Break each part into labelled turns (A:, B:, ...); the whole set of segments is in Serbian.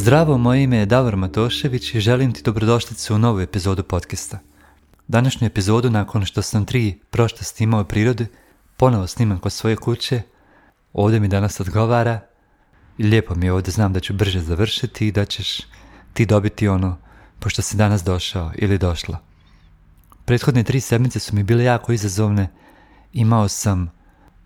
A: Zdravo, moje ime je Davor Matošević i želim ti dobrodošlicu u novu epizodu podcasta. Današnju epizodu, nakon što sam tri prošle snimao prirode, ponovo snimam kod svoje kuće, ovdje mi danas odgovara i lijepo mi je ovdje, znam da ću brže završiti i da ćeš ti dobiti ono pošto si danas došao ili došla. Prethodne tri sedmice su mi bile jako izazovne, imao sam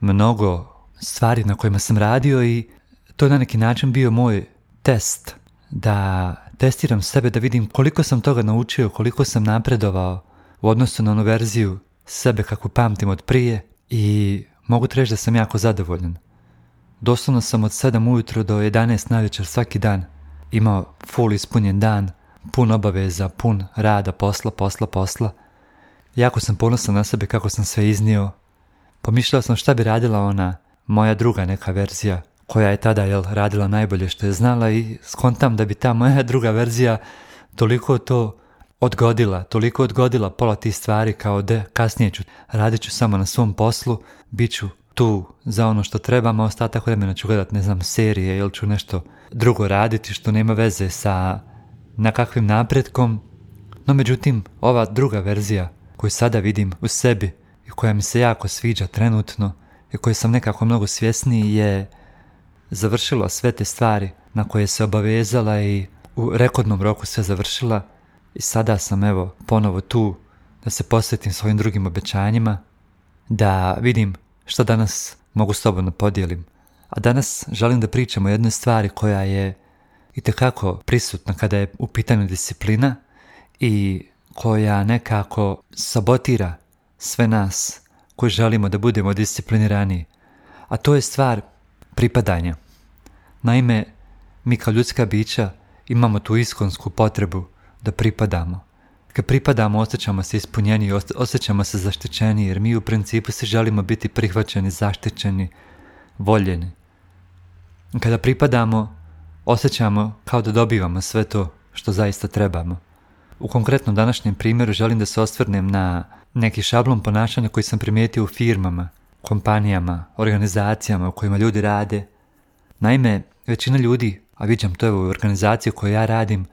A: mnogo stvari na kojima sam radio i to je na neki način bio moj test da testiram sebe, da vidim koliko sam toga naučio, koliko sam napredovao u odnosu na onu verziju sebe kako pamtim od prije i mogu treći da sam jako zadovoljan. Doslovno sam od 7 ujutro do 11 navečer svaki dan imao full ispunjen dan, pun obaveza, pun rada, posla, posla, posla. Jako sam ponosan na sebe kako sam sve iznio. Pomišljao sam šta bi radila ona, moja druga neka verzija koja je tada jel, radila najbolje što je znala i skontam da bi ta moja druga verzija toliko to odgodila, toliko odgodila pola tih stvari kao da kasnije ću, radit ću samo na svom poslu, bit ću tu za ono što trebam, a ostatak vremena ću gledat, ne znam, serije ili ću nešto drugo raditi što nema veze sa na kakvim napretkom. No međutim, ova druga verzija koju sada vidim u sebi i koja mi se jako sviđa trenutno i koju sam nekako mnogo svjesniji je završila sve te stvari na koje se obavezala i u rekordnom roku sve završila i sada sam evo ponovo tu da se posvetim svojim drugim obećanjima, da vidim što danas mogu tobom podijelim. A danas želim da pričam o jednoj stvari koja je i tekako prisutna kada je u pitanju disciplina i koja nekako sabotira sve nas koji želimo da budemo disciplinirani. A to je stvar pripadanja. Naime, mi kao ljudska bića imamo tu iskonsku potrebu da pripadamo. Kad pripadamo, osjećamo se ispunjeni, osjećamo se zaštićeni, jer mi u principu se želimo biti prihvaćeni, zaštićeni, voljeni. Kada pripadamo, osjećamo kao da dobivamo sve to što zaista trebamo. U konkretnom današnjem primjeru želim da se osvrnem na neki šablon ponašanja koji sam primijetio u firmama, kompanijama, organizacijama u kojima ljudi rade. Naime, Većina ljudi, a viđam to je u organizaciji koju ja radim,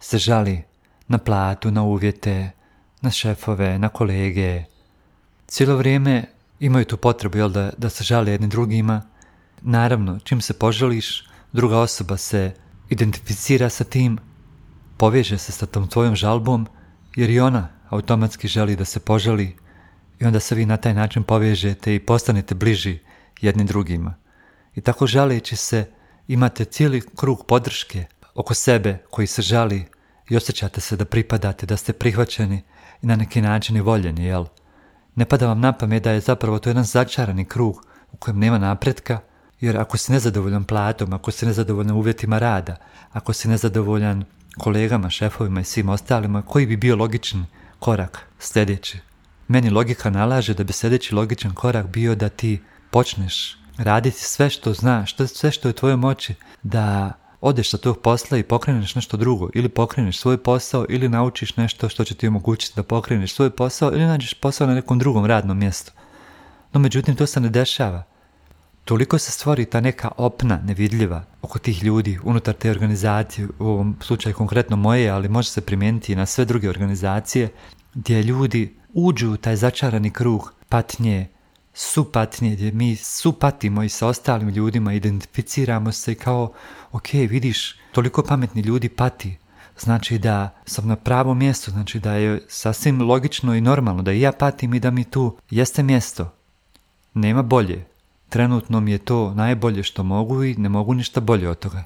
A: se žali na platu, na uvjete, na šefove, na kolege. Cijelo vrijeme imaju tu potrebu da, da se žale jedni drugima. Naravno, čim se požališ, druga osoba se identificira sa tim, povježe se sa tom tvojom žalbom, jer i ona automatski želi da se požali i onda se vi na taj način povežete i postanete bliži jedni drugima. I tako žaleći se imate cijeli krug podrške oko sebe koji se žali i osjećate se da pripadate, da ste prihvaćeni i na neki način i voljeni, jel? Ne pada vam na pamet da je zapravo to jedan začarani krug u kojem nema napretka, jer ako si nezadovoljan platom, ako si nezadovoljan uvjetima rada, ako si nezadovoljan kolegama, šefovima i svim ostalima, koji bi bio logičan korak sljedeći? Meni logika nalaže da bi sljedeći logičan korak bio da ti počneš raditi sve što znaš, sve što je u moći da odeš sa tog posla i pokreneš nešto drugo, ili pokreneš svoj posao, ili naučiš nešto što će ti omogućiti da pokreneš svoj posao, ili nađeš posao na nekom drugom radnom mjestu. No međutim, to se ne dešava. Toliko se stvori ta neka opna, nevidljiva, oko tih ljudi, unutar te organizacije, u ovom slučaju konkretno moje, ali može se primijeniti i na sve druge organizacije, gdje ljudi uđu u taj začarani krug patnje, supatnje, gdje mi supatimo i sa ostalim ljudima, identificiramo se kao, ok, vidiš, toliko pametni ljudi pati, znači da sam na pravom mjestu, znači da je sasvim logično i normalno da i ja patim i da mi tu jeste mjesto. Nema bolje. Trenutno mi je to najbolje što mogu i ne mogu ništa bolje od toga.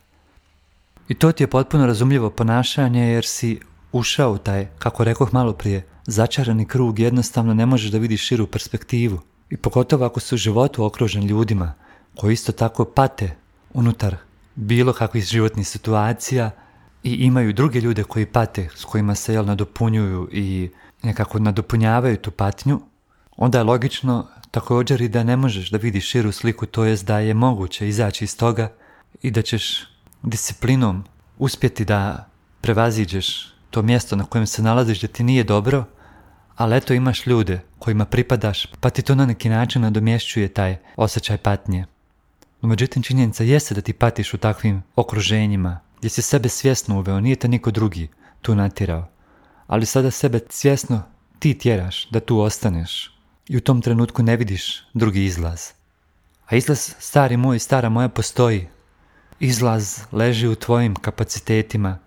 A: I to ti je potpuno razumljivo ponašanje jer si ušao u taj, kako rekoh malo prije, začarani krug, jednostavno ne možeš da vidiš širu perspektivu. I pogotovo ako su u životu okružen ljudima koji isto tako pate unutar bilo kakvih životnih situacija i imaju druge ljude koji pate, s kojima se jel nadopunjuju i nekako nadopunjavaju tu patnju, onda je logično također i da ne možeš da vidiš širu sliku, to jest da je moguće izaći iz toga i da ćeš disciplinom uspjeti da prevaziđeš to mjesto na kojem se nalaziš da ti nije dobro, ali eto imaš ljude kojima pripadaš, pa ti to na neki način nadomješćuje taj osjećaj patnje. No međutim, činjenica jeste da ti patiš u takvim okruženjima, gdje si sebe svjesno uveo, nije te niko drugi tu natjerao. Ali sada sebe svjesno ti tjeraš da tu ostaneš i u tom trenutku ne vidiš drugi izlaz. A izlaz stari moj, stara moja postoji. Izlaz leži u tvojim kapacitetima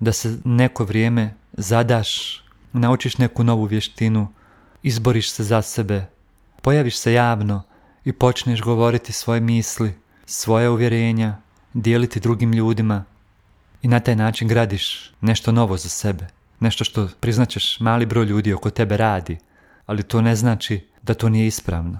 A: da se neko vrijeme zadaš naučiš neku novu vještinu, izboriš se za sebe, pojaviš se javno i počneš govoriti svoje misli, svoje uvjerenja, dijeliti drugim ljudima i na taj način gradiš nešto novo za sebe, nešto što priznaćeš mali broj ljudi oko tebe radi, ali to ne znači da to nije ispravno.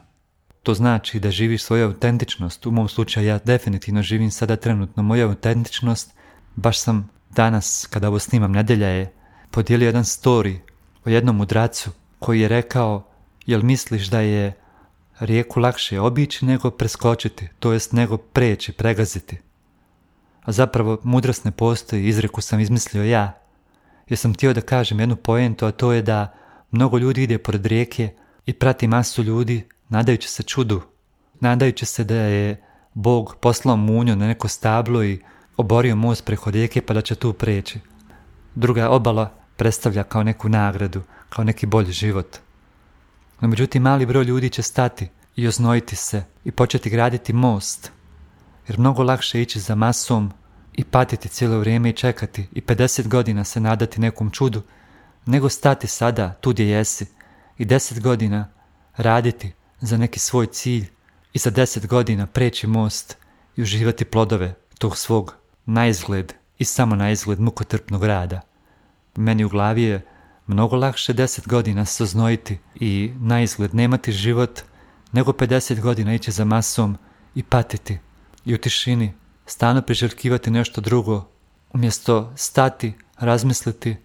A: To znači da živiš svoju autentičnost, u mom slučaju ja definitivno živim sada trenutno moju autentičnost, baš sam danas kada ovo snimam, nedelja je, podijelio jedan story o jednom mudracu koji je rekao jel misliš da je rijeku lakše obići nego preskočiti, to jest nego preći, pregaziti. A zapravo mudrost ne postoji, izreku sam izmislio ja, jer sam htio da kažem jednu poentu, a to je da mnogo ljudi ide pored rijeke i prati masu ljudi nadajući se čudu, nadajući se da je Bog poslao munju na neko stablo i oborio most preko rijeke pa da će tu preći. Druga obala predstavlja kao neku nagradu, kao neki bolji život. No međutim, mali broj ljudi će stati i oznojiti se i početi graditi most, jer mnogo lakše ići za masom i patiti cijelo vrijeme i čekati i 50 godina se nadati nekom čudu, nego stati sada tu gdje jesi i 10 godina raditi za neki svoj cilj i za 10 godina preći most i uživati plodove tog svog na i samo na mukotrpnog rada. Meni u glavi je mnogo lakše 10 godina se i na izgled nemati život, nego 50 godina ići za masom i patiti i u tišini stano priželjkivati nešto drugo, umjesto stati, razmisliti,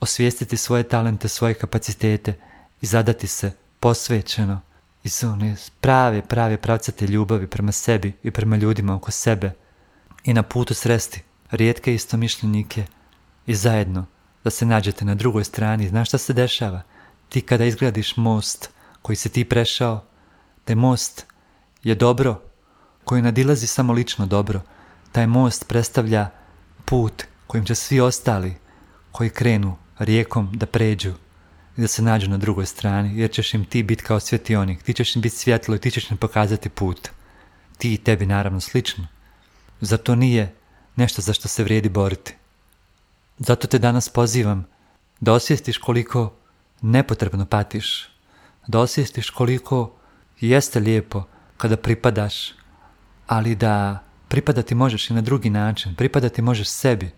A: osvijestiti svoje talente, svoje kapacitete i zadati se posvećeno iz one prave, prave pravcate ljubavi prema sebi i prema ljudima oko sebe i na putu sresti rijetke istomišljenike i zajedno da se nađete na drugoj strani, znaš šta se dešava? Ti kada izgradiš most koji se ti prešao, taj most je dobro koji nadilazi samo lično dobro. Taj most predstavlja put kojim će svi ostali koji krenu rijekom da pređu i da se nađu na drugoj strani, jer ćeš im ti biti kao svjetionik, ti ćeš im biti svjetlo i ti ćeš im pokazati put. Ti i tebi naravno slično. Zato nije nešto za što se vrijedi boriti. Zato te danas pozivam da osvijestiš koliko nepotrebno patiš, da osvijestiš koliko jeste lijepo kada pripadaš, ali da pripadati možeš i na drugi način, pripadati možeš sebi,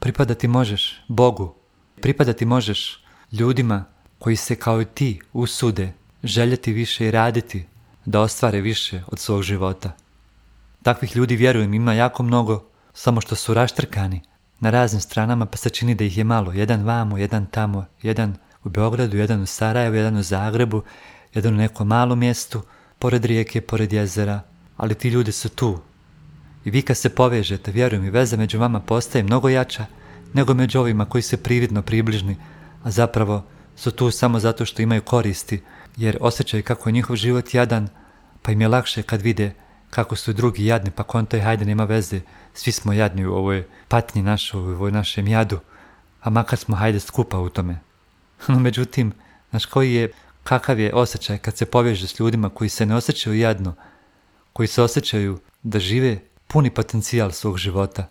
A: pripadati možeš Bogu, pripadati možeš ljudima koji se kao i ti usude željeti više i raditi da ostvare više od svog života. Takvih ljudi, vjerujem, ima jako mnogo, samo što su raštrkani, na raznim stranama, pa se čini da ih je malo. Jedan vamo, jedan tamo, jedan u Beogradu, jedan u Sarajevu, jedan u Zagrebu, jedan u nekom malom mjestu, pored rijeke, pored jezera. Ali ti ljudi su tu. I vi kad se povežete, vjerujem i veza među vama postaje mnogo jača nego među ovima koji se prividno približni, a zapravo su tu samo zato što imaju koristi, jer osjećaju kako je njihov život jadan, pa im je lakše kad vide kako su drugi jadni, pa konta i hajde, nema veze, svi smo jadni u ovoj patnji našoj, u ovoj našem jadu, a makar smo hajde skupa u tome. No međutim, znaš koji je, kakav je osjećaj kad se poveže s ljudima koji se ne osjećaju jadno, koji se osjećaju da žive puni potencijal svog života.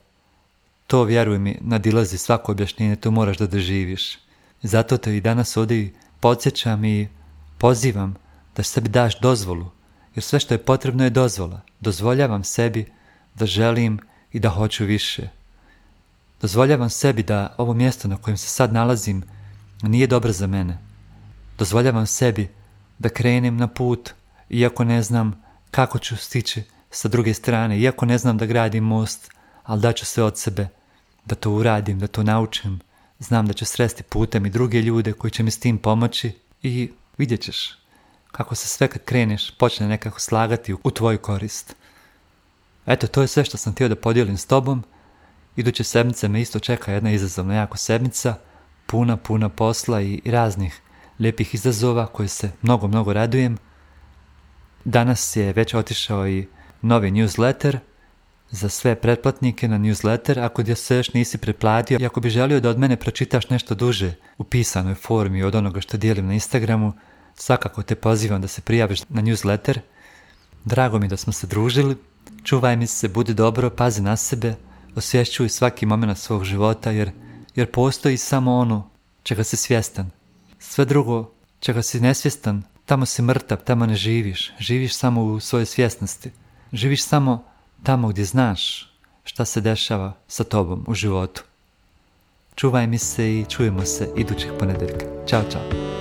A: To, vjeruj mi, nadilazi svako objašnjenje, to moraš da doživiš. Zato te i danas ovdje podsjećam i pozivam da sebi daš dozvolu jer sve što je potrebno je dozvola. Dozvoljavam sebi da želim i da hoću više. Dozvoljavam sebi da ovo mjesto na kojem se sad nalazim nije dobro za mene. Dozvoljavam sebi da krenem na put, iako ne znam kako ću stići sa druge strane, iako ne znam da gradim most, ali daću sve od sebe, da to uradim, da to naučim. Znam da ću sresti putem i druge ljude koji će mi s tim pomoći i vidjet ćeš kako se sve kad kreneš počne nekako slagati u tvoju korist. Eto, to je sve što sam htio da podijelim s tobom. Iduće sedmice me isto čeka jedna izazovna jako sedmica, puna, puna posla i raznih lijepih izazova koje se mnogo, mnogo radujem. Danas je već otišao i novi newsletter za sve pretplatnike na newsletter. Ako ti se još nisi preplatio i ako bi želio da od mene pročitaš nešto duže u pisanoj formi od onoga što dijelim na Instagramu, Svakako te pozivam da se prijaviš na newsletter. Drago mi da smo se družili. Čuvaj mi se, budi dobro, pazi na sebe, osvješćuj svaki moment svog života jer, jer postoji samo ono čega si svjestan. Sve drugo čega si nesvjestan, tamo si mrtav, tamo ne živiš. Živiš samo u svojoj svjesnosti. Živiš samo tamo gdje znaš šta se dešava sa tobom u životu. Čuvaj mi se i čujemo se idućih ponedjeljka. Ćao, čao.